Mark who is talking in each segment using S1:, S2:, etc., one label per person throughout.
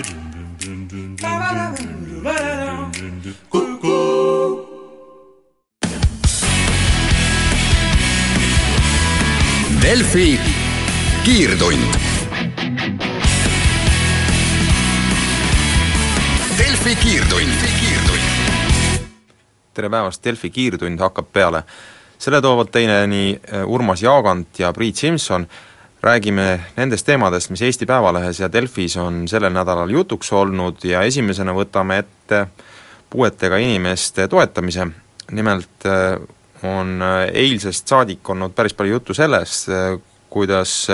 S1: Delfi kiirtund. Delfi kiirtund,
S2: tere päevast, Delfi kiirtund hakkab peale. selle toovad teieni äh, Urmas Jaagant ja Priit Simson, räägime nendest teemadest, mis Eesti Päevalehes ja Delfis on sellel nädalal jutuks olnud ja esimesena võtame ette puuetega inimeste toetamise, nimelt äh, on äh, eilsest saadik olnud päris palju juttu sellest, kuidas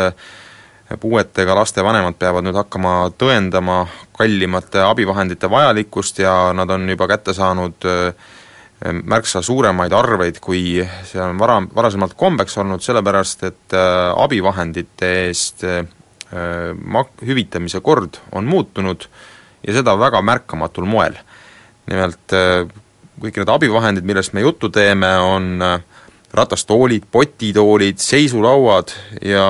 S2: puuetega laste vanemad peavad nüüd hakkama tõendama kallimate abivahendite vajalikkust ja nad on juba kätte saanud märksa suuremaid arveid, kui see on vara, varasemalt kombeks olnud, sellepärast et abivahendite eest mak-, hüvitamise kord on muutunud ja seda väga märkamatul moel. nimelt kõik need abivahendid, millest me juttu teeme, on ratastoolid, potitoolid, seisulauad ja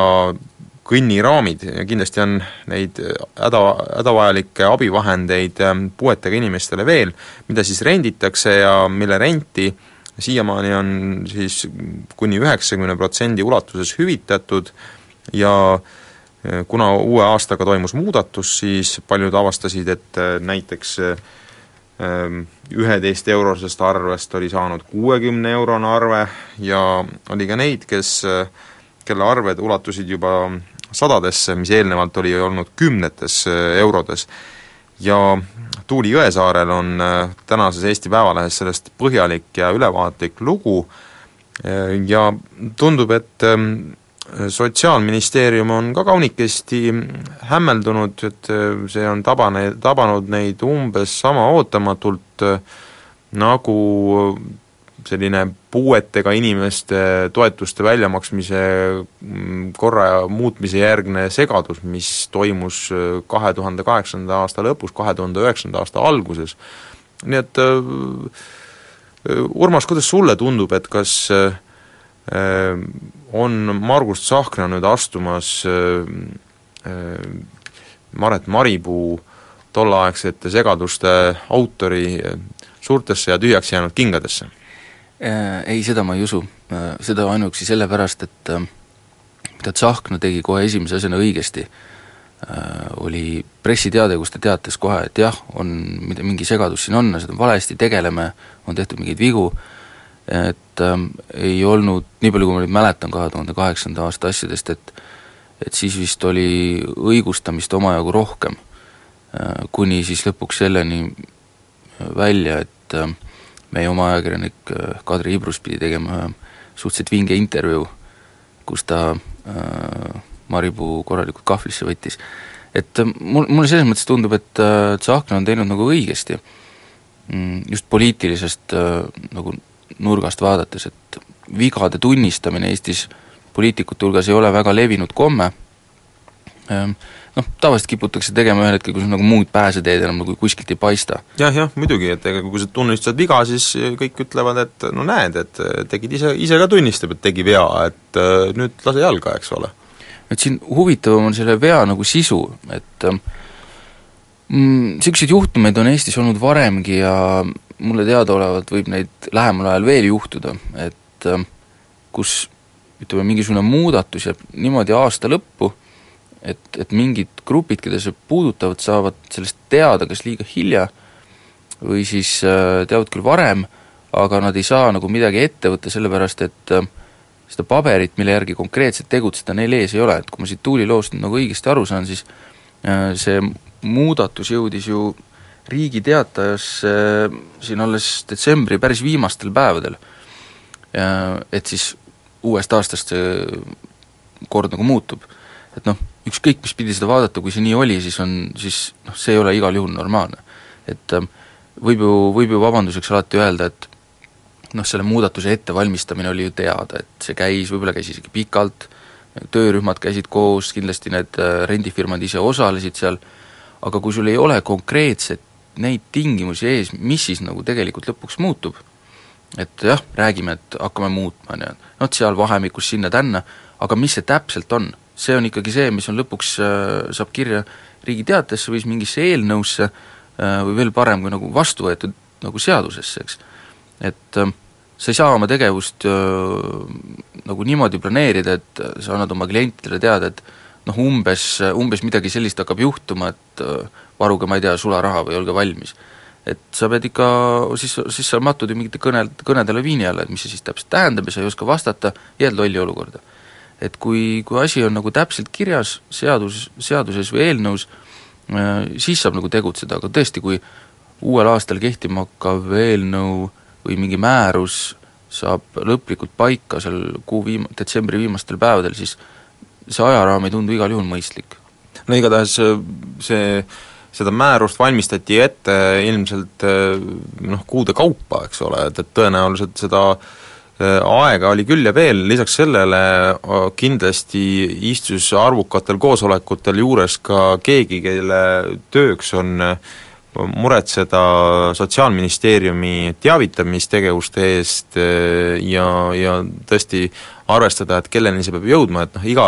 S2: kõnniraamid. Ja kindlasti on neid häda, hädavajalikke abivahendeid puuetega inimestele veel, mida siis renditakse ja mille renti siiamaani on siis kuni üheksakümne protsendi ulatuses hüvitatud ja kuna uue aastaga toimus muudatus, siis paljud avastasid, et näiteks üheteist eurosest arvest oli saanud kuuekümne eurone arve ja oli ka neid, kes, kelle arved ulatusid juba sadadesse, mis eelnevalt oli olnud kümnetes eurodes. ja Tuuli Jõesaarel on tänases Eesti Päevalehes sellest põhjalik ja ülevaatlik lugu ja tundub, et Sotsiaalministeerium on ka kaunikesti hämmeldunud, et see on tabane, tabanud neid umbes sama ootamatult, nagu selline puuetega inimeste toetuste väljamaksmise korra muutmise järgne segadus, mis toimus kahe tuhande kaheksanda aasta lõpus, kahe tuhande üheksanda aasta alguses. nii et Urmas, kuidas sulle tundub, et kas on Margus Tsahkna nüüd astumas Maret Maripuu tolleaegsete segaduste autori suurtesse ja tühjaks jäänud kingadesse?
S3: Ei, seda ma ei usu. Seda ainuüksi sellepärast, et mida Tsahkna tegi kohe esimese asjana õigesti, oli pressiteade, kus ta teatas kohe, et jah, on, mingi segadus siin on, asjad on valesti, tegeleme, on tehtud mingeid vigu, et äh, ei olnud, nii palju kui ma nüüd mäletan kahe tuhande kaheksanda aasta asjadest, et et siis vist oli õigustamist omajagu rohkem äh,, kuni siis lõpuks selleni välja, et äh, meie oma ajakirjanik äh, Kadri Ibrus pidi tegema ühe suhteliselt vinge intervjuu, kus ta äh, Maripuu korralikult kahvlisse võttis. et äh, mul, mulle selles mõttes tundub, et äh, Tsahkna on teinud nagu õigesti, mm, just poliitilisest äh, nagu nurgast vaadates, et vigade tunnistamine Eestis poliitikute hulgas ei ole väga levinud komme, noh, tavaliselt kiputakse tegema ühel hetkel, kui sul nagu muud pääseteed enam nagu kuskilt ei paista ja,.
S2: jah, jah, muidugi, et ega kui sa tunnistad viga, siis kõik ütlevad, et no näed, et tegid ise, ise ka tunnistab, et tegi vea, et nüüd lase jalga, eks ole.
S3: et siin huvitavam on selle vea nagu sisu, et niisuguseid mm, juhtumeid on Eestis olnud varemgi ja mulle teadaolevalt võib neid lähemal ajal veel juhtuda, et äh, kus ütleme, mingisugune muudatus jääb niimoodi aasta lõppu, et, et mingid grupid, keda see puudutavad, saavad sellest teada kas liiga hilja või siis äh, teavad küll varem, aga nad ei saa nagu midagi ette võtta, sellepärast et äh, seda paberit, mille järgi konkreetselt tegutseda, neil ees ei ole, et kui ma siit Tuuli loost nagu õigesti aru saan, siis see muudatus jõudis ju Riigi Teatajasse siin alles detsembri päris viimastel päevadel. Et siis uuest aastast see kord nagu muutub. et noh, ükskõik, mis pidi seda vaadata, kui see nii oli, siis on, siis noh, see ei ole igal juhul normaalne. et ähm, võib ju, võib ju vabanduseks alati öelda, et noh, selle muudatuse ettevalmistamine oli ju teada, et see käis, võib-olla käis isegi pikalt, töörühmad käisid koos, kindlasti need äh, rendifirmad ise osalesid seal, aga kui sul ei ole konkreetset neid tingimusi ees, mis siis nagu tegelikult lõpuks muutub. et jah, räägime, et hakkame muutma, on ju, noh, seal vahemikus sinna-tänna, aga mis see täpselt on, see on ikkagi see, mis on lõpuks äh,, saab kirja Riigi Teatajasse või siis mingisse eelnõusse äh, või veel parem, kui nagu vastu võetud nagu seadusesse, eks. et äh, sa ei saa oma tegevust äh, nagu niimoodi planeerida, et sa annad oma klientidele teada, et noh, umbes, umbes midagi sellist hakkab juhtuma, et varuge, ma ei tea, sularaha või olge valmis. et sa pead ikka, siis, siis sa matud ju mingite kõne, kõnedele viini alla, et mis see siis täpselt tähendab ja sa ei oska vastata, jääd lolli olukorda et kui, kui asi on nagu täpselt kirjas seadus, seaduses või eelnõus, äh, siis saab nagu tegutseda, aga tõesti, kui uuel aastal kehtima hakkav eelnõu või mingi määrus saab lõplikult paika seal kuu viim-, detsembri viimastel päevadel, siis see ajaraam ei tundu igal juhul mõistlik.
S2: no igatahes äh, see, seda määrust valmistati ette ilmselt äh, noh, kuude kaupa, eks ole, et, et tõenäoliselt seda äh, aega oli küll ja veel, lisaks sellele äh, kindlasti istus arvukatel koosolekutel juures ka keegi, kelle tööks on äh, muretseda Sotsiaalministeeriumi teavitamistegevuste eest ja, ja tõesti arvestada, et kelleni see peab jõudma, et noh, iga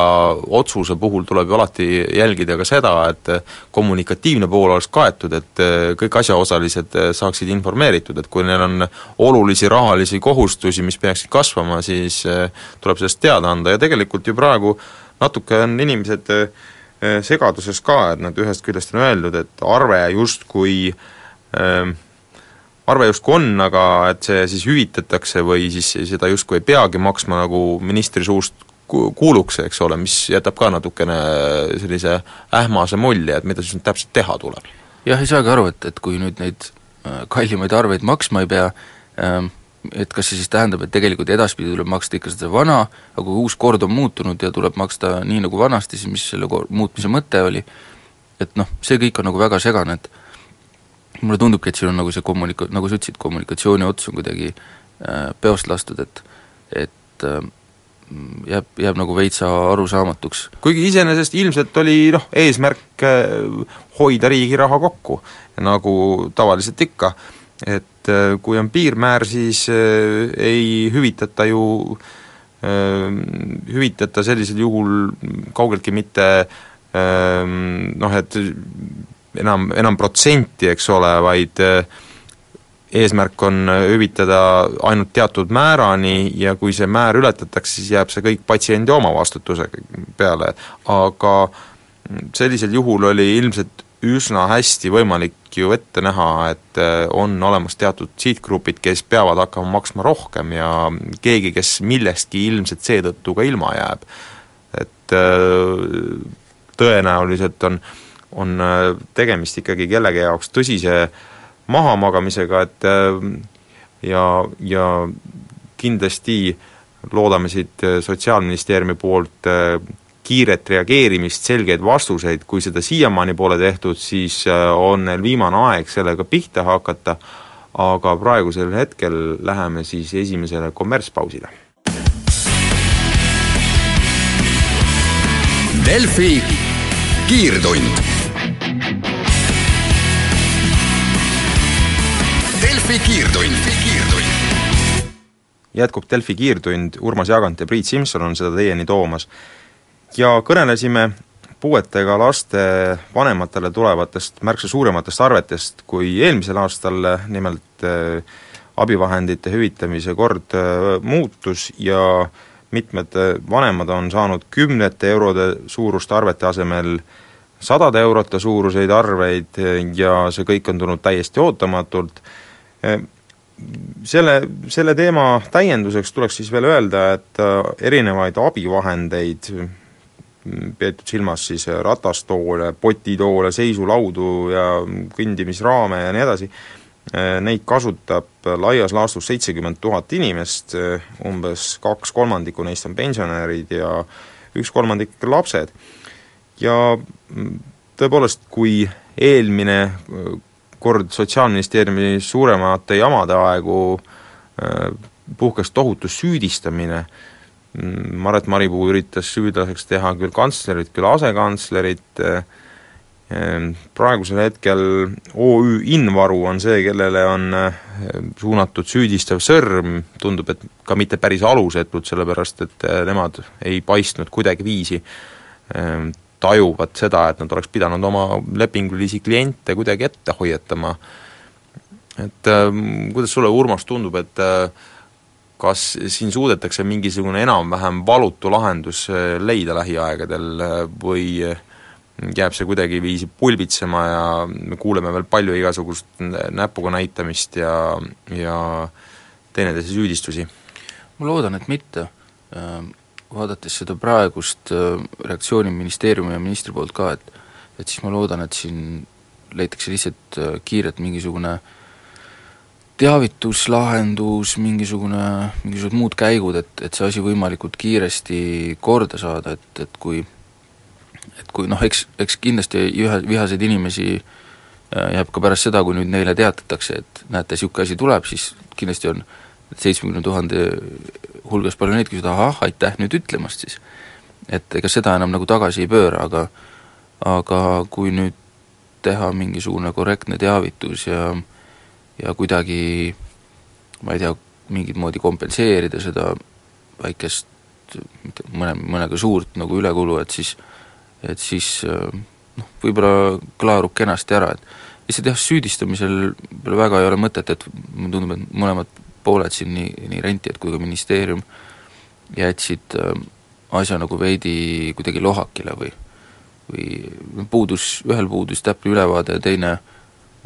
S2: otsuse puhul tuleb ju alati jälgida ka seda, et kommunikatiivne pool oleks kaetud, et kõik asjaosalised saaksid informeeritud, et kui neil on olulisi rahalisi kohustusi, mis peaksid kasvama, siis tuleb sellest teada anda. Ja tegelikult ju praegu natuke on inimesed segaduses ka, et nad ühest küljest on öeldud, et arve justkui äh, arve justkui on, aga et see siis hüvitatakse või siis seda justkui ei peagi maksma, nagu ministri suust kuuluks, eks ole, mis jätab ka natukene sellise ähmase mulje, et mida siis nüüd täpselt teha tuleb.
S3: jah, ei saagi aru, et, et kui nüüd neid äh, kallimaid arveid maksma ei pea, ähm, et kas see siis tähendab, et tegelikult edaspidi tuleb maksta ikka seda vana, aga kui uus kord on muutunud ja tuleb maksta nii, nagu vanasti, siis mis selle muutmise mõte oli, et noh, see kõik on nagu väga segane, et mulle tundubki, et siin on nagu see kommunika-, nagu sa ütlesid, kommunikatsiooni ots on kuidagi äh, peost lastud, et et äh, jääb, jääb nagu veitsa arusaamatuks.
S2: kuigi iseenesest ilmselt oli noh, eesmärk äh, hoida riigi raha kokku, nagu tavaliselt ikka, et äh, kui on piirmäär, siis äh, ei hüvitata ju äh, hüvitata sellisel juhul kaugeltki mitte äh, noh, et enam, enam protsenti, eks ole, vaid eesmärk on hüvitada ainult teatud määrani ja kui see määr ületatakse, siis jääb see kõik patsiendi omavastutuse peale, aga sellisel juhul oli ilmselt üsna hästi võimalik ju ette näha, et eh, on olemas teatud sihtgrupid, kes peavad hakkama maksma rohkem ja keegi, kes millestki ilmselt seetõttu ka ilma jääb. et eh, tõenäoliselt on äh, on äh, tegemist ikkagi kellegi jaoks tõsise mahamagamisega, et äh, ja, ja kindlasti loodame siit äh, Sotsiaalministeeriumi poolt kiiret reageerimist, selgeid vastuseid, kui seda siiamaani pole tehtud, siis on neil viimane aeg sellega pihta hakata, aga praegusel hetkel läheme siis esimesele kommertspausile.
S1: Delfi kiirtund Delfi kiirtund, kiirtund.
S2: jätkub Delfi kiirtund, Urmas Jaagant ja Priit Simson on seda teieni toomas. Ja kõnelesime puuetega laste vanematele tulevatest märksa suurematest arvetest kui eelmisel aastal, nimelt äh, abivahendite hüvitamise kord äh, muutus ja mitmed äh, vanemad on saanud kümnete eurode suuruste arvete asemel sadade eurode suuruseid arveid ja see kõik on tulnud täiesti ootamatult. Selle, selle teema täienduseks tuleks siis veel öelda, et erinevaid abivahendeid, peetud silmas siis ratastoole, potitoole, seisulaudu ja kõndimisraame ja nii edasi, äh, neid kasutab laias laastus seitsekümmend tuhat inimest, äh, umbes kaks kolmandikku neist on pensionärid ja üks kolmandik lapsed. ja mm, tõepoolest, kui eelmine kord Sotsiaalministeeriumi suuremate jamade aegu äh, puhkes tohutu süüdistamine, mm, Maret Maripuu üritas süüdlaseks teha küll kantslerit, küll asekantslerit, äh, äh, praegusel hetkel OÜ Invaru on see, kellele on suunatud süüdistav sõrm, tundub, et ka mitte päris alusetult, sellepärast et nemad ei paistnud kuidagiviisi tajuvad seda, et nad oleks pidanud oma lepingulisi kliente kuidagi ette hoiatama. et kuidas sulle, Urmas, tundub, et äh, kas siin suudetakse mingisugune enam-vähem valutu lahendus äh, leida lähiaegadel äh, või jääb see kuidagiviisi pulbitsema ja me kuuleme veel palju igasugust näpuga näitamist ja, ja teineteise süüdistusi?
S3: ma loodan, et mitte vaadates seda praegust äh, reaktsiooni ministeeriumi ja ministri poolt ka, et et siis ma loodan, et siin leitakse lihtsalt äh, kiirelt mingisugune teavituslahendus, mingisugune, mingisugused muud käigud, et, et see asi võimalikult kiiresti korda saada, et, et kui et kui noh, eks, eks kindlasti ühe, vihaseid inimesi äh, jääb ka pärast seda, kui nüüd neile teatatakse, et näete, niisugune asi tuleb, siis kindlasti on seitsmekümne tuhande hulgas palju neid, kes ütlevad ahah, aitäh nüüd ütlemast siis. et ega seda enam nagu tagasi ei pööra, aga aga kui nüüd teha mingisugune korrektne teavitus ja ja kuidagi ma ei tea, mingit moodi kompenseerida seda väikest mitte mõne, mõnega suurt nagu ülekulu, et siis et siis noh, võib-olla klaarub kenasti ära, et lihtsalt jah, süüdistamisel väga ei ole mõtet, et mulle tundub, et mõlemad pooled siin, nii, nii rentijad kui ka ministeerium, jätsid äh, asja nagu veidi kuidagi lohakile või või puudus, ühel puudus täpne ülevaade ja teine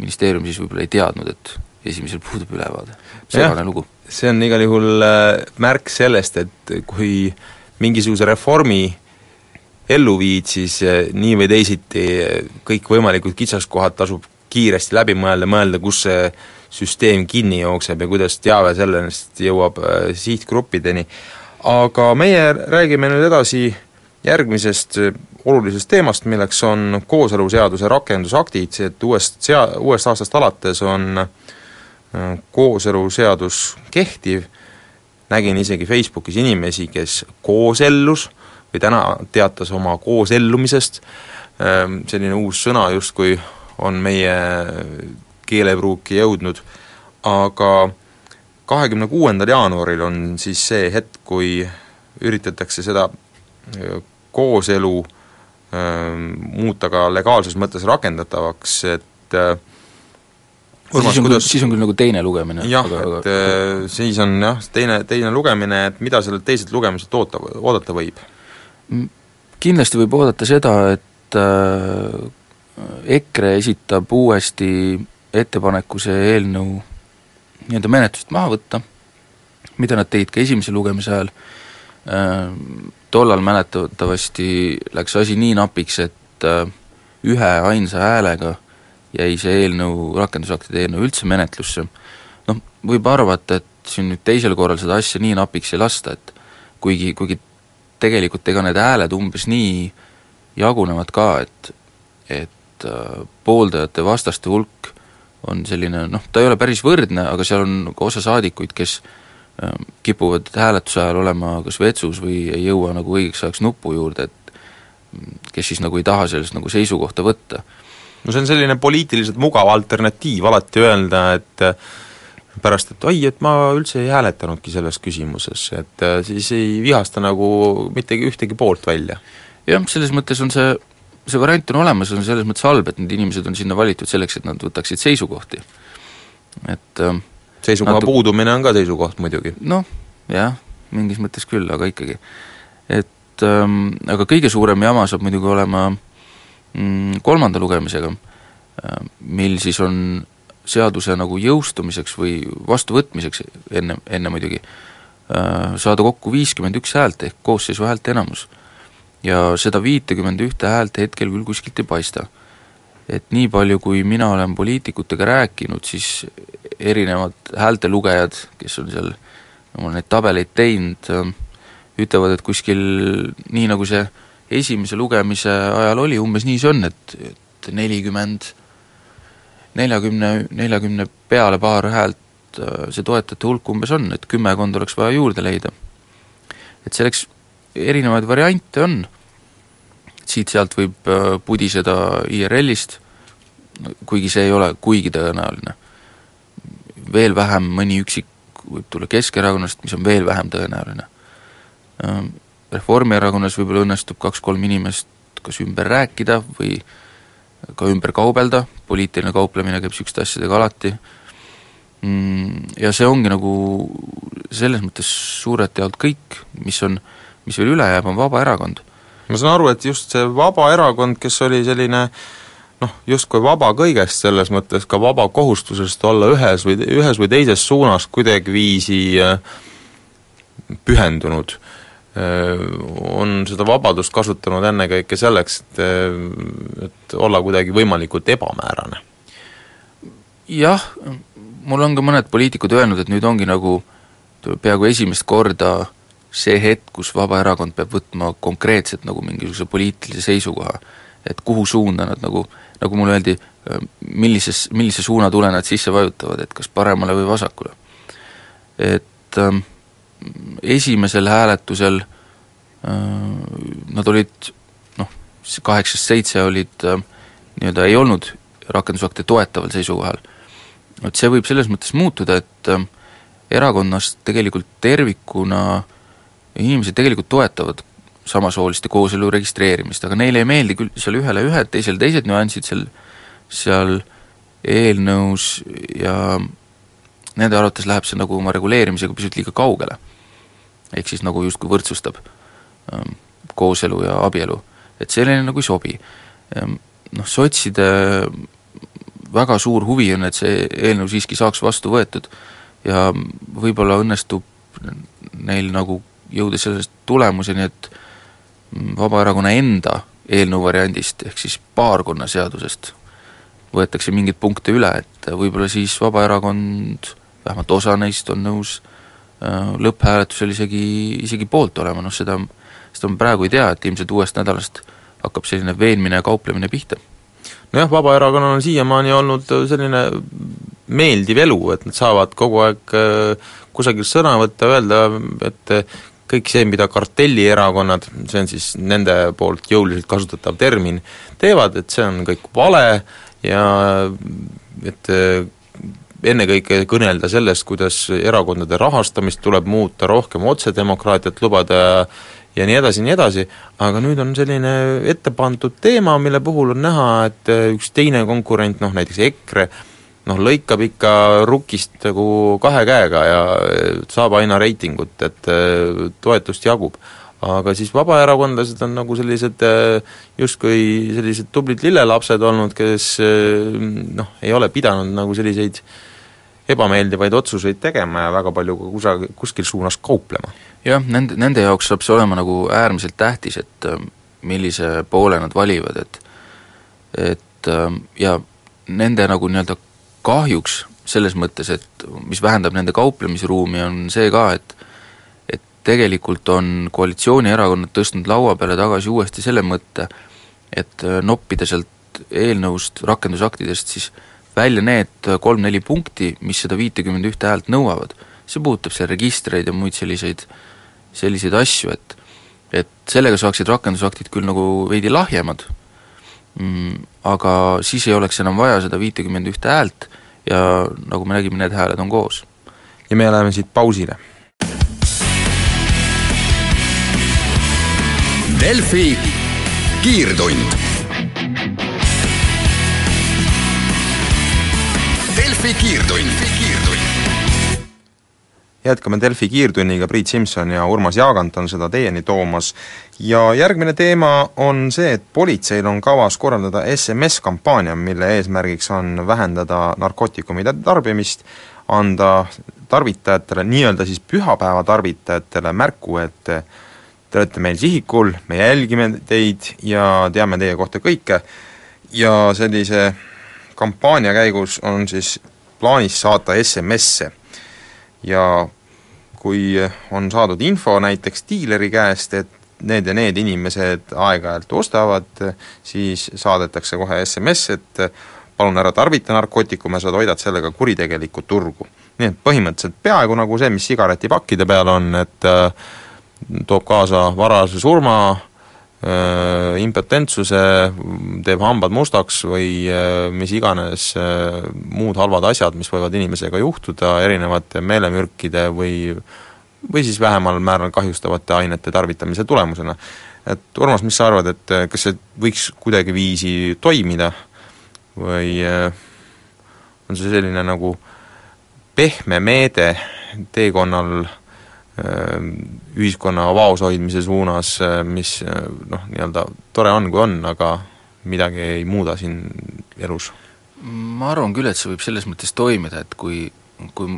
S3: ministeerium siis võib-olla ei teadnud, et esimesel puudub ülevaade. segane lugu.
S2: see on igal juhul äh, märk sellest, et kui mingisuguse reformi ellu viid, siis äh, nii või teisiti kõikvõimalikud kitsaskohad tasub kiiresti läbi mõelda, mõelda, kus see süsteem kinni jookseb ja kuidas teave sellest jõuab äh, sihtgruppideni. aga meie räägime nüüd edasi järgmisest äh, olulisest teemast, milleks on kooseluseaduse rakendusaktid, et uuest sea-, uuest aastast alates on äh, kooseluseadus kehtiv, nägin isegi Facebookis inimesi, kes koosellus või täna teatas oma koosellumisest, selline uus sõna justkui on meie keelepruuki jõudnud, aga kahekümne kuuendal jaanuaril on siis see hetk, kui üritatakse seda äh, kooselu muuta ka legaalses mõttes rakendatavaks, et äh,
S3: Urmas, siis on, kuidas siis on küll nagu teine lugemine.
S2: jah, et aga... siis on jah, teine, teine lugemine, et mida sellelt teiselt lugemiselt oota, oodata võib?
S3: kindlasti võib oodata seda, et äh, EKRE esitab uuesti ettepaneku see eelnõu nii-öelda menetlusest maha võtta, mida nad tegid ka esimese lugemise ajal, äh, tollal mäletatavasti läks asi nii napiks, et äh, ühe ainsa häälega jäi see eelnõu, rakendusaktide eelnõu üldse menetlusse, noh, võib arvata, et siin nüüd teisel korral seda asja nii napiks ei lasta, et kuigi, kuigi tegelikult ega need hääled umbes nii jagunevad ka, et et äh, pooldajate vastaste hulk on selline noh, ta ei ole päris võrdne, aga seal on ka osa saadikuid, kes ähm, kipuvad hääletuse ajal olema kas vetsus või ei jõua nagu õigeks ajaks nupu juurde, et mm, kes siis nagu ei taha sellest nagu seisukohta võtta.
S2: no see on selline poliitiliselt mugav alternatiiv alati öelda, et äh, pärast, et oi, et ma üldse ei hääletanudki selles küsimuses, et äh, siis ei vihasta nagu mitte ühtegi poolt välja.
S3: jah, selles mõttes on see see variant on olemas, on selles mõttes halb, et need inimesed on sinna valitud selleks, et nad võtaksid seisukohti. et äh,
S2: seisukoha natu... puudumine on ka seisukoht muidugi.
S3: noh, jah, mingis mõttes küll, aga ikkagi. et ähm, aga kõige suurem jama saab muidugi olema mm, kolmanda lugemisega äh,, mil siis on seaduse nagu jõustumiseks või vastuvõtmiseks enne, enne muidugi äh,, saada kokku viiskümmend üks häält ehk koosseisu häälteenamus ja seda viitekümmend ühte häält hetkel küll kuskilt ei paista. Et nii palju, kui mina olen poliitikutega rääkinud, siis erinevad häältelugejad, kes on seal no, neid tabeleid teinud, ütlevad, et kuskil nii, nagu see esimese lugemise ajal oli, umbes nii see on, et, et nelikümmend, neljakümne, neljakümne peale paar häält see toetajate hulk umbes on, et kümmekond oleks vaja juurde leida. et selleks erinevaid variante on, siit-sealt võib äh, pudiseda IRL-ist, kuigi see ei ole kuigi tõenäoline. veel vähem mõni üksik võib tulla Keskerakonnast, mis on veel vähem tõenäoline. Ähm, Reformierakonnas võib-olla õnnestub kaks-kolm inimest kas ümber rääkida või ka ümber kaubelda, poliitiline kauplemine käib niisuguste asjadega alati, mm, ja see ongi nagu selles mõttes suurelt jaolt kõik, mis on, mis veel üle jääb, on Vabaerakond.
S2: Ma saan aru, et just see Vabaerakond, kes oli selline noh, justkui vaba kõigest, selles mõttes ka vaba kohustusest olla ühes või, ühes või teises suunas kuidagiviisi äh, pühendunud äh, Äh, on seda vabadust kasutanud ennekõike selleks, et, äh, et olla kuidagi võimalikult ebamäärane.
S3: jah, mul on ka mõned poliitikud öelnud, et nüüd ongi nagu peaaegu esimest korda see hetk, kus Vabaerakond peab võtma konkreetselt nagu mingisuguse poliitilise seisukoha. et kuhu suunda nad nagu, nagu mulle öeldi, millises, millise suunatule nad sisse vajutavad, et kas paremale või vasakule. et ähm, esimesel hääletusel äh, nad olid noh, kaheksast seitse olid äh, nii-öelda ei olnud rakendusakte toetaval seisukohal. et see võib selles mõttes muutuda, et äh, erakonnas tegelikult tervikuna inimesed tegelikult toetavad samasooliste kooselu registreerimist, aga neile ei meeldi küll seal ühele ühed, teisele teised nüansid seal, seal eelnõus ja nende arvates läheb see nagu oma reguleerimisega pisut liiga kaugele ehk siis nagu justkui võrdsustab ähm, kooselu ja abielu. et selline nagu ei sobi. Ähm, noh, sotside väga suur huvi on, et see eelnõu siiski saaks vastu võetud ja võib-olla õnnestub neil nagu jõuda sellest tulemuseni, et Vabaerakonna enda eelnõu variandist, ehk siis paarkonnaseadusest, võetakse mingeid punkte üle, et võib-olla siis Vabaerakond, vähemalt osa neist on nõus Äh, lõpphääletusel isegi, isegi poolt olema, noh seda, seda ma praegu ei tea, et ilmselt uuest nädalast hakkab selline veenmine ja kauplemine pihta.
S2: nojah, Vabaerakonnal on siiamaani olnud selline meeldiv elu, et nad saavad kogu aeg äh, kusagil sõna võtta, öelda, et kõik see, mida kartellierakonnad, see on siis nende poolt jõuliselt kasutatav termin, teevad, et see on kõik vale ja et ennekõike kõnelda sellest, kuidas erakondade rahastamist tuleb muuta, rohkem otsedemokraatiat lubada ja nii edasi ja nii edasi, aga nüüd on selline ette pandud teema, mille puhul on näha, et üks teine konkurent, noh näiteks EKRE, noh lõikab ikka rukist nagu kahe käega ja saab aina reitingut, et toetust jagub. aga siis vabaerakondlased on nagu sellised justkui sellised tublid lillelapsed olnud, kes noh, ei ole pidanud nagu selliseid äh, ebameeldivaid otsuseid tegema ja väga palju ka kusagil, kuskil suunas kauplema.
S3: jah, nende, nende jaoks saab see olema nagu äärmiselt tähtis, et äh, millise poole nad valivad, et et äh, ja nende nagu nii-öelda kahjuks selles mõttes, et mis vähendab nende kauplemisruumi, on see ka, et et tegelikult on koalitsioonierakonnad tõstnud laua peale tagasi uuesti selle mõtte, et äh, noppida sealt eelnõust, rakendusaktidest siis välja need kolm-neli punkti, mis seda viitekümmet ühte häält nõuavad. see puudutab seal registreid ja muid selliseid, selliseid asju, et et sellega saaksid rakendusaktid küll nagu veidi lahjemad aga siis ei oleks enam vaja seda viitekümmet ühte häält ja nagu me nägime, need hääled on koos.
S2: ja me läheme siit pausile.
S1: Delfi kiirtund Delfi kiirtund.
S2: Jätkame Delfi kiirtunniga, Priit Simson ja Urmas Jaagant on seda teieni toomas. Ja järgmine teema on see, et politseil on kavas korraldada SMS-kampaania, mille eesmärgiks on vähendada narkootikumide tarbimist, anda tarvitajatele, nii-öelda siis pühapäeva tarvitajatele märku, et te olete meil sihikul, me jälgime teid ja teame teie kohta kõike. Ja sellise kampaania käigus on siis plaanis saata SMS-e ja kui on saadud info näiteks diileri käest, et need ja need inimesed aeg-ajalt ostavad, siis saadetakse kohe SMS, et palun ära tarvita narkootikume, sa toidad sellega kuritegelikku turgu. nii et põhimõtteliselt peaaegu nagu see, mis sigaretipakkide peal on, et äh, toob kaasa varase surma, impotentsuse, teeb hambad mustaks või äh, mis iganes äh, muud halvad asjad, mis võivad inimesega juhtuda erinevate meelemürkide või või siis vähemal määral kahjustavate ainete tarvitamise tulemusena. et Urmas, mis sa arvad, et äh, kas see võiks kuidagiviisi toimida või äh, on see selline nagu pehme meede teekonnal ühiskonna vaos hoidmise suunas, mis noh, nii-öelda tore on, kui on, aga midagi ei muuda siin elus?
S3: ma arvan küll, et see võib selles mõttes toimida, et kui, kui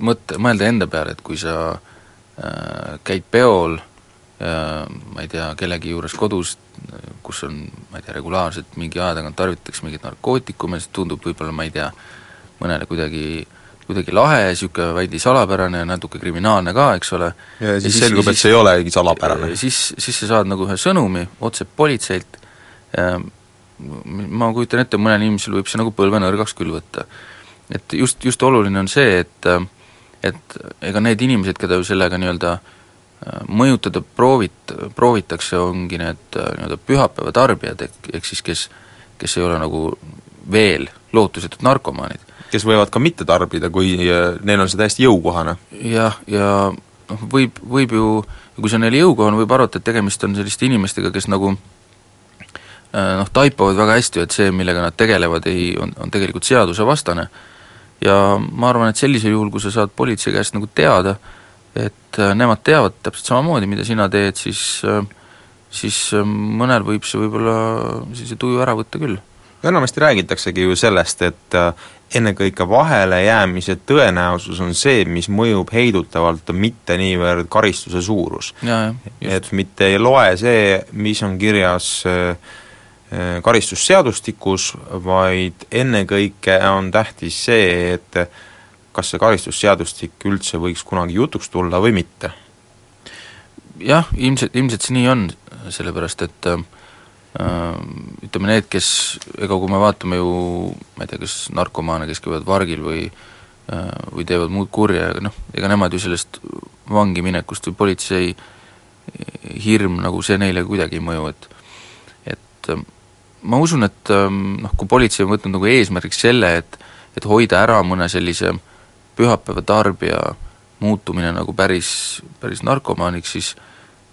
S3: mõtte, mõelda enda peale, et kui sa äh, käid peol äh, ma ei tea, kellegi juures kodus, kus on, ma ei tea, regulaarselt mingi aja tagant tarvitatakse mingeid narkootikume, siis tundub võib-olla, ma ei tea, mõnele kuidagi kuidagi lahe, niisugune veidi salapärane ja natuke kriminaalne ka, eks ole.
S2: ja siis ja selgub, et see ei olegi salapärane.
S3: siis, siis sa saad nagu ühe sõnumi otse politseilt, ma kujutan ette, mõnel inimesel võib see nagu põlvenõrgaks küll võtta. et just, just oluline on see, et et ega need inimesed, keda ju sellega nii-öelda äh, mõjutada proovit-, proovitakse, ongi need äh, nii-öelda pühapäeva tarbijad, ehk, ehk siis kes, kes ei ole nagu veel lootusetud narkomaanid
S2: kes võivad ka mitte tarbida, kui äh, neil on see täiesti jõukohane.
S3: jah, ja noh, võib, võib ju, kui see on neile jõukohane, võib arvata, et tegemist on selliste inimestega, kes nagu äh, noh, taipavad väga hästi, et see, millega nad tegelevad, ei, on, on tegelikult seadusevastane. ja ma arvan, et sellisel juhul, kui sa saad politsei käest nagu teada, et äh, nemad teavad täpselt samamoodi, mida sina teed, siis siis mõnel võib see võib-olla sellise tuju ära võtta küll
S2: enamasti räägitaksegi ju sellest, et ennekõike vahelejäämise tõenäosus on see, mis mõjub heidutavalt, mitte niivõrd karistuse suurus. et mitte ei loe see, mis on kirjas äh, äh, karistusseadustikus, vaid ennekõike on tähtis see, et kas see karistusseadustik üldse võiks kunagi jutuks tulla või mitte.
S3: jah, ilmselt, ilmselt see nii on, sellepärast et äh, Äh, ütleme need, kes, ega kui me vaatame ju ma ei tea, kas narkomaane, kes käivad vargil või äh, või teevad muud kurja, noh, ega nemad ju sellest vangi minekust või politsei hirm nagu see neile kuidagi ei mõju, et et äh, ma usun, et noh, kui politsei on võtnud nagu eesmärgiks selle, et et hoida ära mõne sellise pühapäeva tarbija muutumine nagu päris, päris narkomaaniks, siis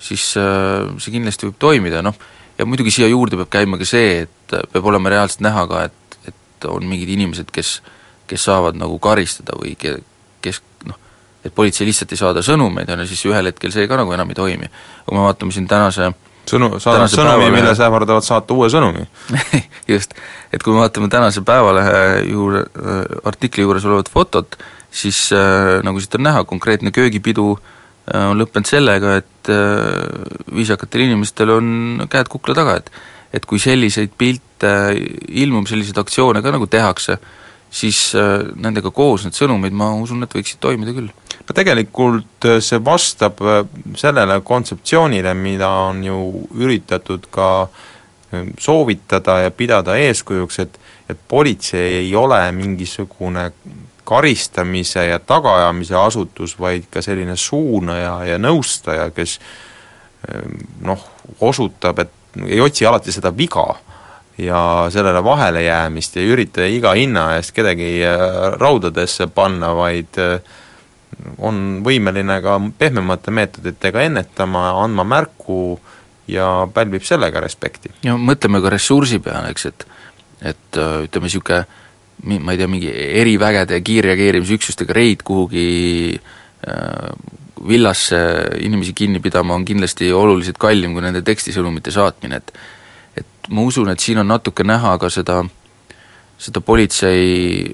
S3: siis see kindlasti võib toimida, noh, ja muidugi siia juurde peab käima ka see, et peab olema reaalselt näha ka, et, et on mingid inimesed, kes kes saavad nagu karistada või ke-, kes noh, et politsei lihtsalt ei saada sõnumeid, on ju, siis ühel hetkel see ka nagu enam ei toimi. kui me vaatame siin tänase
S2: sõnu, saadavad sõnumi, milles ähvardavad saata uue sõnumi
S3: just, et kui me vaatame tänase Päevalehe juurde äh,, artikli juures olevat fotot, siis äh, nagu siit on näha, konkreetne köögipidu äh, Äh, on lõppenud sellega, et äh, viisakatel inimestel on käed kukla taga, et et kui selliseid pilte ilmub, selliseid aktsioone ka nagu tehakse, siis äh, nendega koos need sõnumid, ma usun, et võiksid toimida küll.
S2: no tegelikult see vastab sellele kontseptsioonile, mida on ju üritatud ka soovitada ja pidada eeskujuks, et et politsei ei ole mingisugune karistamise ja tagaajamise asutus, vaid ka selline suunaja ja nõustaja, kes ehm, noh, osutab, et ei otsi alati seda viga ja sellele vahelejäämist ja ei ürita iga hinna eest kedagi äh, raudadesse panna, vaid äh, on võimeline ka pehmemate meetoditega ennetama, andma märku ja pälvib sellega respekti.
S3: ja mõtleme ka ressursi peale, eks, et et äh, ütleme, niisugune ma ei tea, mingi erivägede kiirreageerimisüksustega reid kuhugi äh, villasse inimesi kinni pidama on kindlasti oluliselt kallim kui nende tekstisõnumite saatmine, et et ma usun, et siin on natuke näha ka seda, seda politsei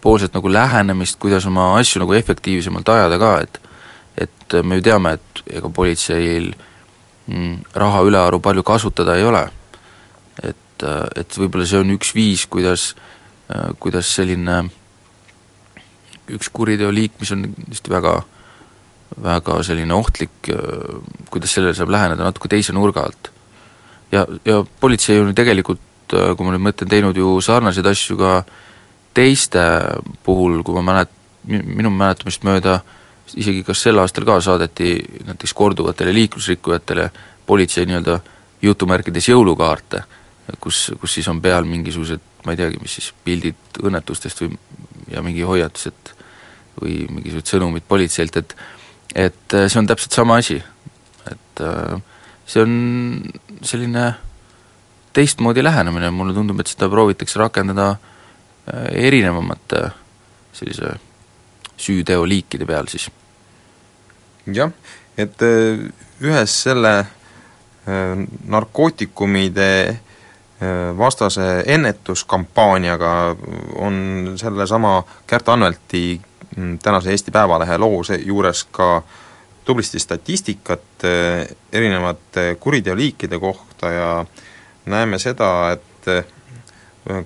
S3: poolset nagu lähenemist, kuidas oma asju nagu efektiivsemalt ajada ka, et et me ju teame, et ega politseil mm, raha ülearu palju kasutada ei ole. et, et võib-olla see on üks viis, kuidas äh, kuidas selline üks kuriteoliik, mis on tõesti väga, väga selline ohtlik, äh, kuidas sellele saab läheneda natuke teise nurga alt. ja, ja politsei on ju tegelikult, äh, kui ma nüüd mõtlen, teinud ju sarnaseid asju ka teiste puhul, kui ma mälet-, minu mäletamist mööda isegi kas sel aastal ka saadeti näiteks korduvatele liiklusrikkujatele politsei nii-öelda jutumärkides jõulukaarte, kus, kus siis on peal mingisugused ma ei teagi, mis siis, pildid õnnetustest või ja mingi hoiatused või mingisugused sõnumid politseilt, et et äh, see on täpselt sama asi. et äh, see on selline teistmoodi lähenemine, mulle tundub, et seda proovitakse rakendada äh, erinevamate sellise süüteoliikide peal siis.
S2: jah, et ühes selle narkootikumide vastase ennetuskampaaniaga on sellesama Kärt Anvelti mm, tänase Eesti Päevalehe loo juures ka tublisti statistikat erinevate kuriteoliikide kohta ja äh, näeme seda, et äh,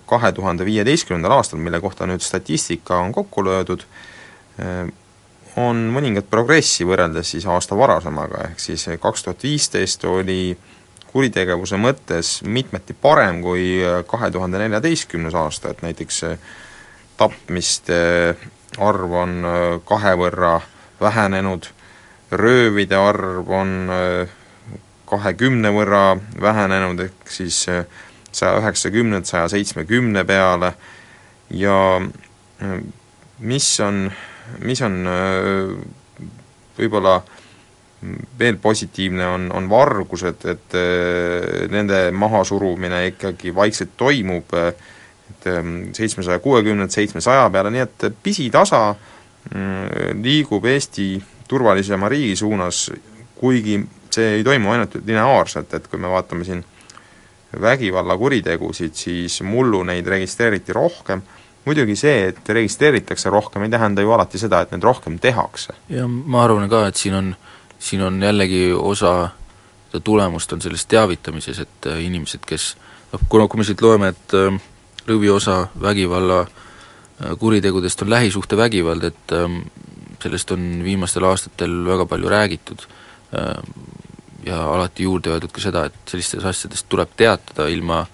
S2: kahe tuhande viieteistkümnendal aastal, mille kohta nüüd statistika on kokku löödud, äh, on mõningat progressi võrreldes siis aasta varasemaga, ehk siis kaks tuhat viisteist oli kuritegevuse mõttes mitmeti parem kui kahe tuhande neljateistkümnes aasta, et näiteks tapmiste arv on kahe võrra vähenenud, röövide arv on kahekümne võrra vähenenud, ehk siis äh, saja üheksakümnelt saja seitsmekümne peale ja äh, mis on, mis on äh, võib-olla veel positiivne, on, on vargused, et nende mahasurumine ikkagi vaikselt toimub, et seitsmesaja kuuekümnelt seitsmesaja peale, nii et pisitasa liigub Eesti turvalisema riigi suunas, kuigi see ei toimu ainult lineaarselt, et kui me vaatame siin vägivallakuritegusid, siis mullu neid registreeriti rohkem, muidugi see, et registreeritakse rohkem, ei tähenda ju alati seda, et neid rohkem tehakse.
S3: ja ma arvan ka, et siin on, siin on jällegi osa tulemust on selles teavitamises, et äh, inimesed, kes noh, kuna, kui me siit loeme, et äh, lõviosa vägivalla äh, kuritegudest on lähisuhtevägivald, et sellest on viimastel aastatel väga palju räägitud, ja alati juurde öeldud ka seda, et sellistest asjadest tuleb teatada ilma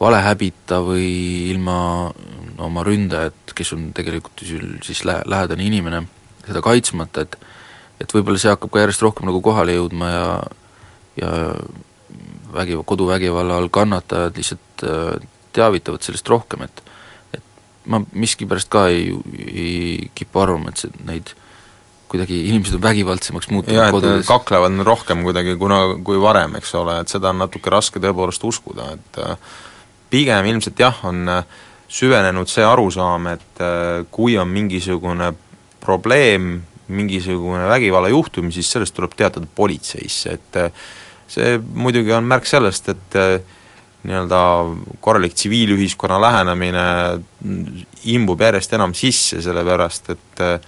S3: valehäbita või ilma no, oma ründajat, kes on tegelikult siis lä-, lähedane inimene, seda kaitsmata, et et võib-olla see hakkab ka järjest rohkem nagu kohale jõudma ja ja vägi, koduvägivalla all kannatajad lihtsalt äh, teavitavad sellest rohkem, et et ma miskipärast ka ei, ei kipu arvama, et see, neid kuidagi inimesed on vägivaldsemaks muutunud
S2: kodudes. kaklevad rohkem kuidagi kuna, kui varem, eks ole, et seda on natuke raske tõepoolest uskuda, et äh, pigem ilmselt jah, on äh, süvenenud see arusaam, et kui on mingisugune probleem, mingisugune vägivallajuhtum, siis sellest tuleb teatada politseisse, et see muidugi on märk sellest, et nii-öelda korralik tsiviilühiskonna lähenemine imbub järjest enam sisse, sellepärast et äh,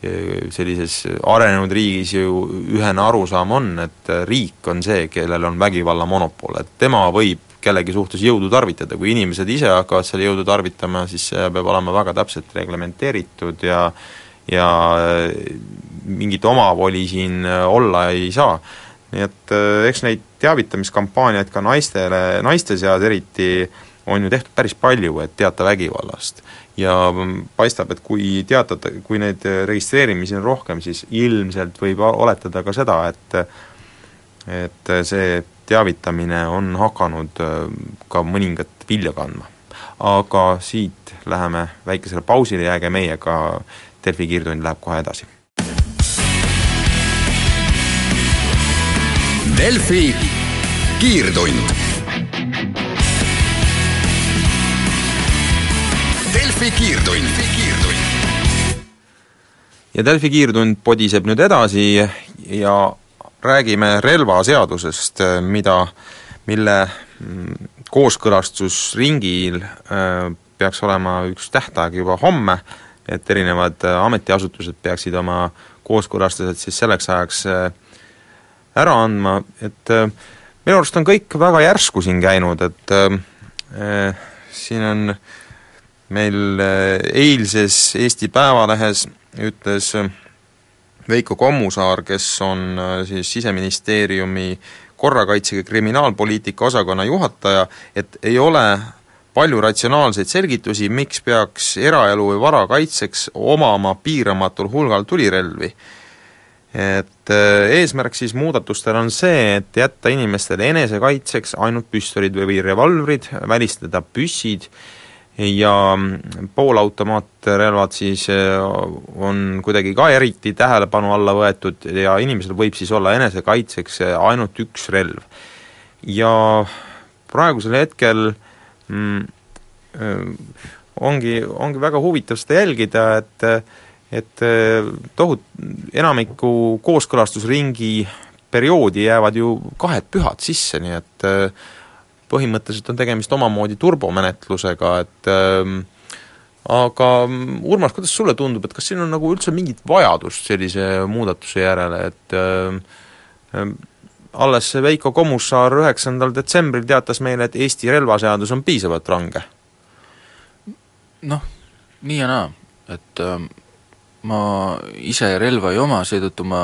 S2: sellises arenenud riigis ju ühene arusaam on, et riik on see, kellel on vägivalla monopol, et tema võib kellegi suhtes jõudu tarvitada, kui inimesed ise hakkavad seal jõudu tarvitama, siis see peab olema väga täpselt reglementeeritud ja ja mingit omavoli siin olla ei saa. nii et eks neid teavitamiskampaaniaid ka naistele, naiste seas eriti on ju tehtud päris palju, et teata vägivallast ja paistab, et kui teatada, kui neid registreerimisi on rohkem, siis ilmselt võib oletada ka seda, et et see teavitamine on hakanud äh, ka mõningat vilja kandma. aga siit läheme väikesele pausile, jääge meiega, Delfi kiirtund läheb kohe edasi.
S1: Delfi kiirtund Delfi kiirtund.
S2: ja Delfi kiirtund podiseb nüüd edasi ja räägime relvaseadusest, mida, mille mm, kooskõlastusringil äh, peaks olema üks tähtaeg juba homme, et erinevad äh, ametiasutused peaksid oma kooskõlastused siis selleks ajaks äh, ära andma, et minu arust on kõik väga järsku siin käinud, et äh, siin on äh, meil äh, eilses Eesti Päevalehes ütles äh, Veiko Kommusaar, kes on äh, siis Siseministeeriumi korrakaitsega kriminaalpoliitika osakonna juhataja, et ei ole palju ratsionaalseid selgitusi, miks peaks eraelu või vara kaitseks omama piiramatul hulgal tulirelvi. et eesmärk siis muudatustel on see, et jätta inimestele enesekaitseks ainult püstolid või revolvrid, välistada püssid ja poolautomaatrelvad siis on kuidagi ka eriti tähelepanu alla võetud ja inimesel võib siis olla enesekaitseks ainult üks relv. ja praegusel hetkel mm, ongi, ongi väga huvitav seda jälgida, et et tohut-, enamiku kooskõlastusringi perioodi jäävad ju kahed pühad sisse, nii et põhimõtteliselt on tegemist omamoodi turbomenetlusega, et aga Urmas, kuidas sulle tundub, et kas siin on nagu üldse mingit vajadust sellise muudatuse järele, et alles Veiko Kommusaar üheksandal detsembril teatas meile, et Eesti relvaseadus on piisavalt range.
S3: noh, nii ja naa, et äh, ma ise relva ei oma, seetõttu ma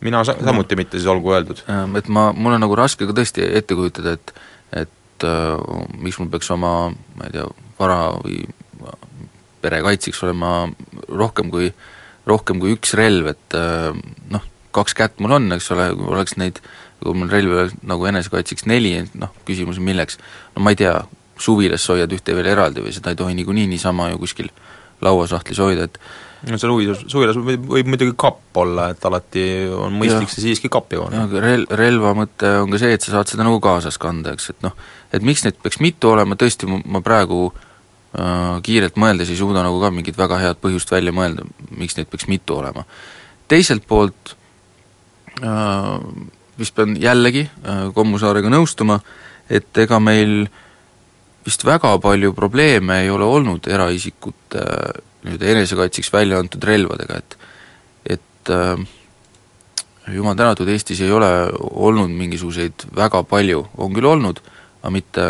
S2: mina sa-, samuti mitte, siis olgu öeldud.
S3: Ähm, et ma, mul on nagu raske ka tõesti ette kujutada, et et äh, miks mul peaks oma, ma ei tea, vara või pere kaitseks olema rohkem kui, rohkem kui üks relv, et äh, noh, kaks kätt mul on, eks ole, kui oleks neid, kui mul relvi oleks nagu enesekaitseks neli, noh, küsimus on milleks. no ma ei tea, suvilas sa hoiad ühte veel eraldi või seda ei tohi niikuinii niisama ju kuskil lauasahtlis hoida, et
S2: no seal huvilas, suvilas võib, võib muidugi kapp olla, et alati on mõistlik see siiski kappi panna.
S3: aga rel-, relva mõte on ka see, et sa saad seda nagu kaasas kanda, eks, et noh, et miks neid peaks mitu olema, tõesti ma, praegu äh, kiirelt mõeldes ei suuda nagu ka mingit väga head põhjust välja mõelda, miks neid peaks mitu olema. teiselt poolt vist pean jällegi äh, Kommusaarega nõustuma, et ega meil vist väga palju probleeme ei ole olnud eraisikute äh, nii-öelda enesekaitseks välja antud relvadega, et et äh, jumal tänatud, Eestis ei ole olnud mingisuguseid väga palju, on küll olnud, aga mitte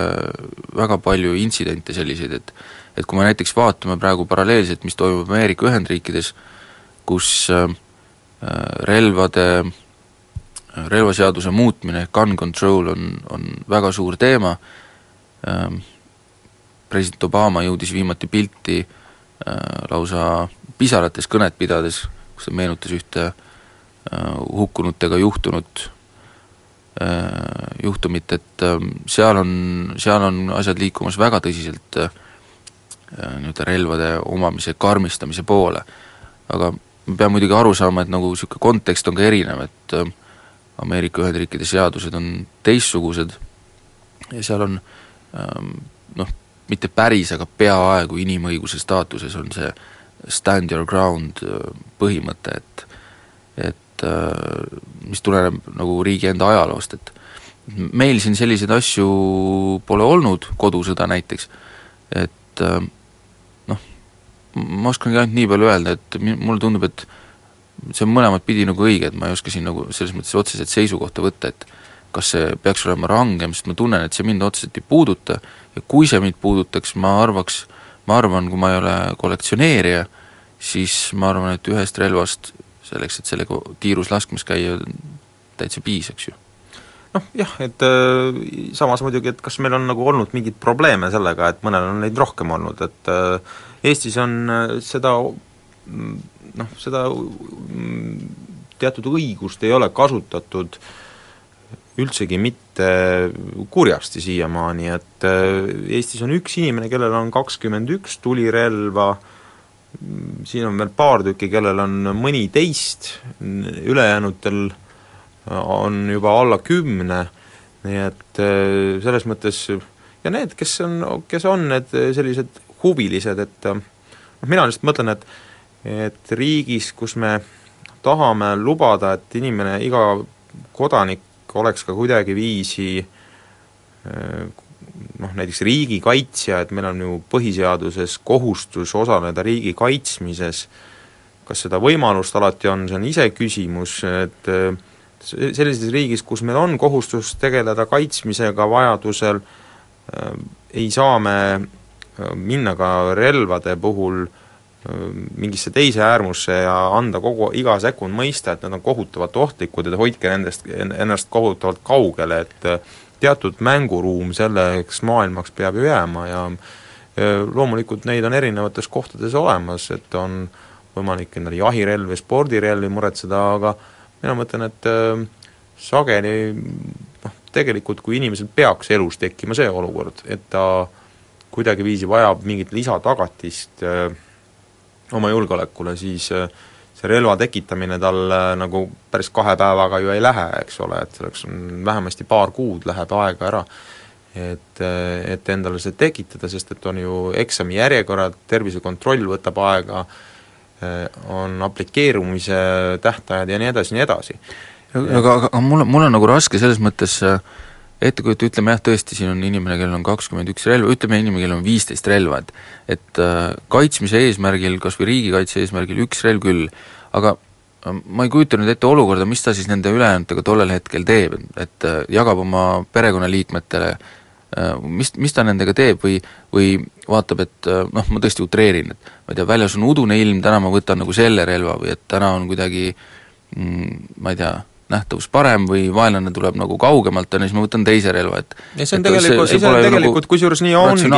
S3: väga palju intsidente selliseid, et et kui me näiteks vaatame praegu paralleelselt, mis toimub Ameerika Ühendriikides, kus äh, relvade, relvaseaduse muutmine, gun control on, on väga suur teema äh,, president Obama jõudis viimati pilti äh, Äh, lausa pisarates kõnet pidades, kus ta meenutas ühte äh, hukkunutega juhtunud äh, juhtumit, et seal on, seal on asjad liikumas väga tõsiselt nii-öelda relvade omamise karmistamise poole. aga me peame muidugi aru saama, et nagu niisugune kontekst on ka erinev, et Ameerika Ühendriikide seadused on teistsugused ja seal on noh, mitte päris, aga peaaegu inimõiguse staatuses on see stand your ground äh, põhimõte, et et äh, mis tuleneb nagu riigi enda ajaloost, et meil siin selliseid asju pole olnud, kodusõda näiteks, et äh, noh, ma oskangi ainult nii palju öelda, et mulle tundub, et see on mõlemat pidi nagu õige, et ma ei oska siin nagu selles mõttes otseselt seisukohta võtta, et kas see peaks olema rangem, sest ma tunnen, et see mind otseselt ei puuduta ja kui see mind puudutaks, ma arvaks, ma arvan, kui ma ei ole kollektsioneerija, siis ma arvan, et ühest relvast selleks, et sellega tiirus laskmas käia, täitsa piisaks ju.
S2: Noh jah, et äh, samas muidugi, et kas meil on nagu olnud mingeid probleeme sellega, et mõnel on neid rohkem olnud, et äh, Eestis on äh, seda noh, seda mm, teatud õigust ei ole kasutatud äh, üldsegi mitte kurjasti siiamaani, et äh, Eestis on üks inimene, kellel on kakskümmend üks tulirelva, siin on veel paar tükki, kellel on mõniteist, ülejäänutel on juba alla kümne, nii et äh, selles mõttes ja need, kes on, kes on need sellised huvilised, et noh, mina lihtsalt mõtlen, et et riigis, kus me tahame lubada, et inimene, iga kodanik oleks ka kuidagiviisi eh, noh, näiteks riigikaitsja, et meil on ju põhiseaduses kohustus osaleda riigi kaitsmises, kas seda võimalust alati on, see on iseküsimus, et eh, sellises riigis, kus meil on kohustus tegeleda kaitsmisega vajadusel, eh, ei saa me minna ka relvade puhul äh, mingisse teise äärmusse ja anda kogu, iga sekund mõista, et nad on kohutavalt ohtlikud ja hoidke nendest, ennast kohutavalt kaugele, et äh, teatud mänguruum selleks maailmaks peab ju jääma ja loomulikult neid on erinevates kohtades olemas, et on võimalik endale jahirelvi, spordirelvi muretseda, aga mina mõtlen, et äh, sageli noh, tegelikult kui inimesel peaks elus tekkima see olukord, et ta kuidagiviisi vajab mingit lisatagatist öö, oma julgeolekule, siis öö, see relva tekitamine tal nagu päris kahe päevaga ju ei lähe, eks ole, et selleks on vähemasti paar kuud läheb aega ära, et, et endale see tekitada, sest et on ju eksami järjekorrad, tervisekontroll võtab aega, on aplikeerumise tähtajad ja nii edasi, nii edasi.
S3: aga, aga mul on, mul on nagu raske selles mõttes äh, ette kujuta, ütleme jah, tõesti, siin on inimene, kellel on kakskümmend üks relva, ütleme inimene, kellel on viisteist relva, et et äh, kaitsmise eesmärgil, kas või riigikaitse eesmärgil üks relv küll, aga äh, ma ei kujuta nüüd ette olukorda, mis ta siis nende ülejäänutega tollel hetkel teeb, et äh, jagab oma perekonnaliikmetele äh,, mis, mis ta nendega teeb või, või vaatab, et äh, noh, ma tõesti utreerin, et ma ei tea, väljas on udune ilm, täna ma võtan nagu selle relva või et täna on kuidagi mm, ma ei tea, nähtavus parem või vaenlane tuleb nagu kaugemalt, on ju, siis ma võtan teise relva, et
S2: ja see on tegelikult, see, see, see tegelikult nagu kusjuures nii ongi,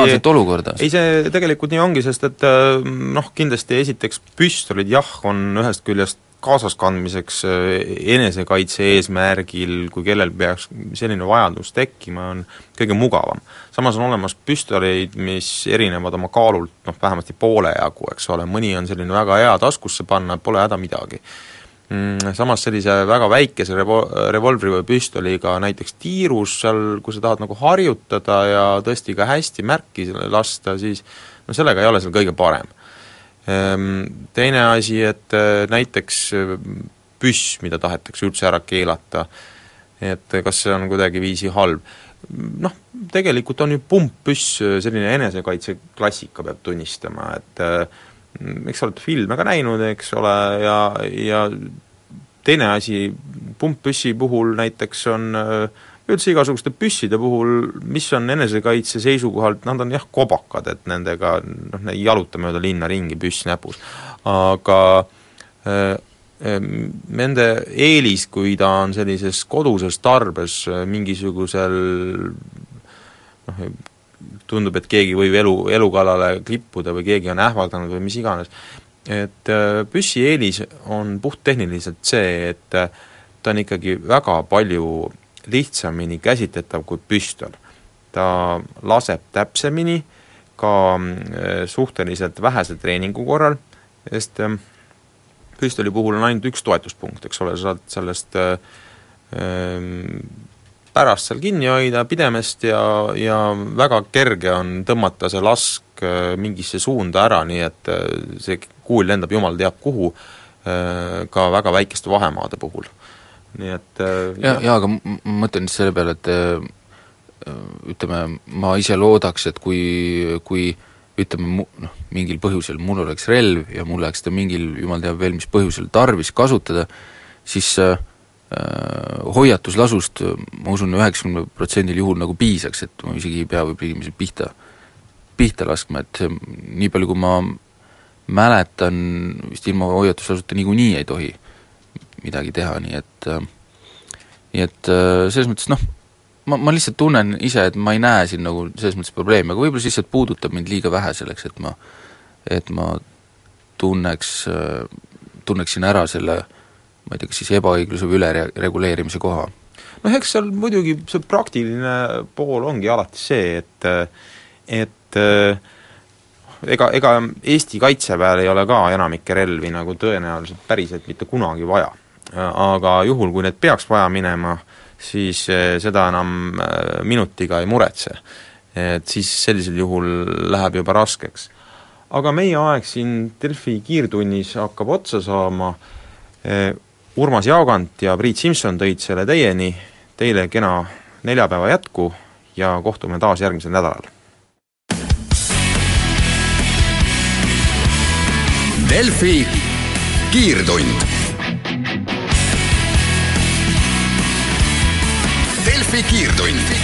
S2: ei see tegelikult nii ongi, sest et äh, noh, kindlasti esiteks püstolid jah, on ühest küljest kaasaskandmiseks äh, enesekaitse eesmärgil, kui kellel peaks selline vajadus tekkima, on kõige mugavam. samas on olemas püstoleid, mis erinevad oma kaalult noh, vähemasti poole jagu, eks ole, mõni on selline väga hea taskusse panna, pole häda midagi samas sellise väga väikese revo-, revolvri või püstoliga näiteks tiirus, seal kui sa tahad nagu harjutada ja tõesti ka hästi märki lasta, siis no sellega ei ole seal kõige parem. Ehm, teine asi, et äh, näiteks äh, püss, mida tahetakse üldse ära keelata, et kas see on kuidagiviisi halb, noh, tegelikult on ju pumppüss selline enesekaitseklassika, peab tunnistama, et äh, eks sa oled filme ka näinud, eks ole, ja, ja teine asi, pumppüssi puhul näiteks on üldse igasuguste püsside puhul, mis on enesekaitse seisukohalt, nad on jah, kobakad, et nendega noh, ei jaluta mööda linna ringi, püss näpus. aga äh, nende eelis, kui ta on sellises koduses tarbes mingisugusel noh, tundub, et keegi võib elu, elu kallale klippuda või keegi on ähvardanud või mis iganes, et äh, püssi eelis on puhttehniliselt see, et äh, ta on ikkagi väga palju lihtsamini käsitletav kui püstol. ta laseb täpsemini ka äh, suhteliselt vähese treeningu korral, sest püstoli puhul on ainult üks toetuspunkt, eks ole, sa saad sellest ähm, pärast seal kinni hoida pidemest ja, ja väga kerge on tõmmata see lask äh, mingisse suunda ära, nii et äh, see kuul lendab jumal teab kuhu, äh, ka väga väikeste vahemaade puhul. nii et
S3: ja, ja aga ma mõtlen siis selle peale, et ütleme, ma ise loodaks, et kui, kui ütleme noh, mingil põhjusel mul oleks relv ja mul läheks seda mingil jumal teab veel mis põhjusel tarvis kasutada, siis Äh, hoiatuslasust ma usun, üheksakümne protsendil juhul nagu piisaks, et ma isegi ei pea võib-olla inimesi pihta, pihta laskma, et see, nii palju kui ma mäletan, vist ilma hoiatuslasuta niikuinii ei tohi midagi teha, nii et nii et äh, selles mõttes noh, ma, ma lihtsalt tunnen ise, et ma ei näe siin nagu selles mõttes probleemi, aga võib-olla lihtsalt puudutab mind liiga vähe selleks, et ma et ma tunneks, tunneksin ära selle äh, ma ei tea, kas siis ebaõigluse või ülereguleerimise koha?
S2: noh, eks seal muidugi see praktiline pool ongi alati see, et et ega, ega Eesti Kaitseväel ei ole ka enamikke relvi nagu tõenäoliselt päriselt mitte kunagi vaja. aga juhul, kui need peaks vaja minema, siis seda enam minutiga ei muretse. et siis sellisel juhul läheb juba raskeks. aga meie aeg siin Delfi kiirtunnis hakkab otsa saama, Urmas Jaagant ja Priit Simson tõid selle teieni, teile kena neljapäeva jätku ja kohtume taas järgmisel nädalal.
S1: Delfi kiirtund. Delfi kiirtund,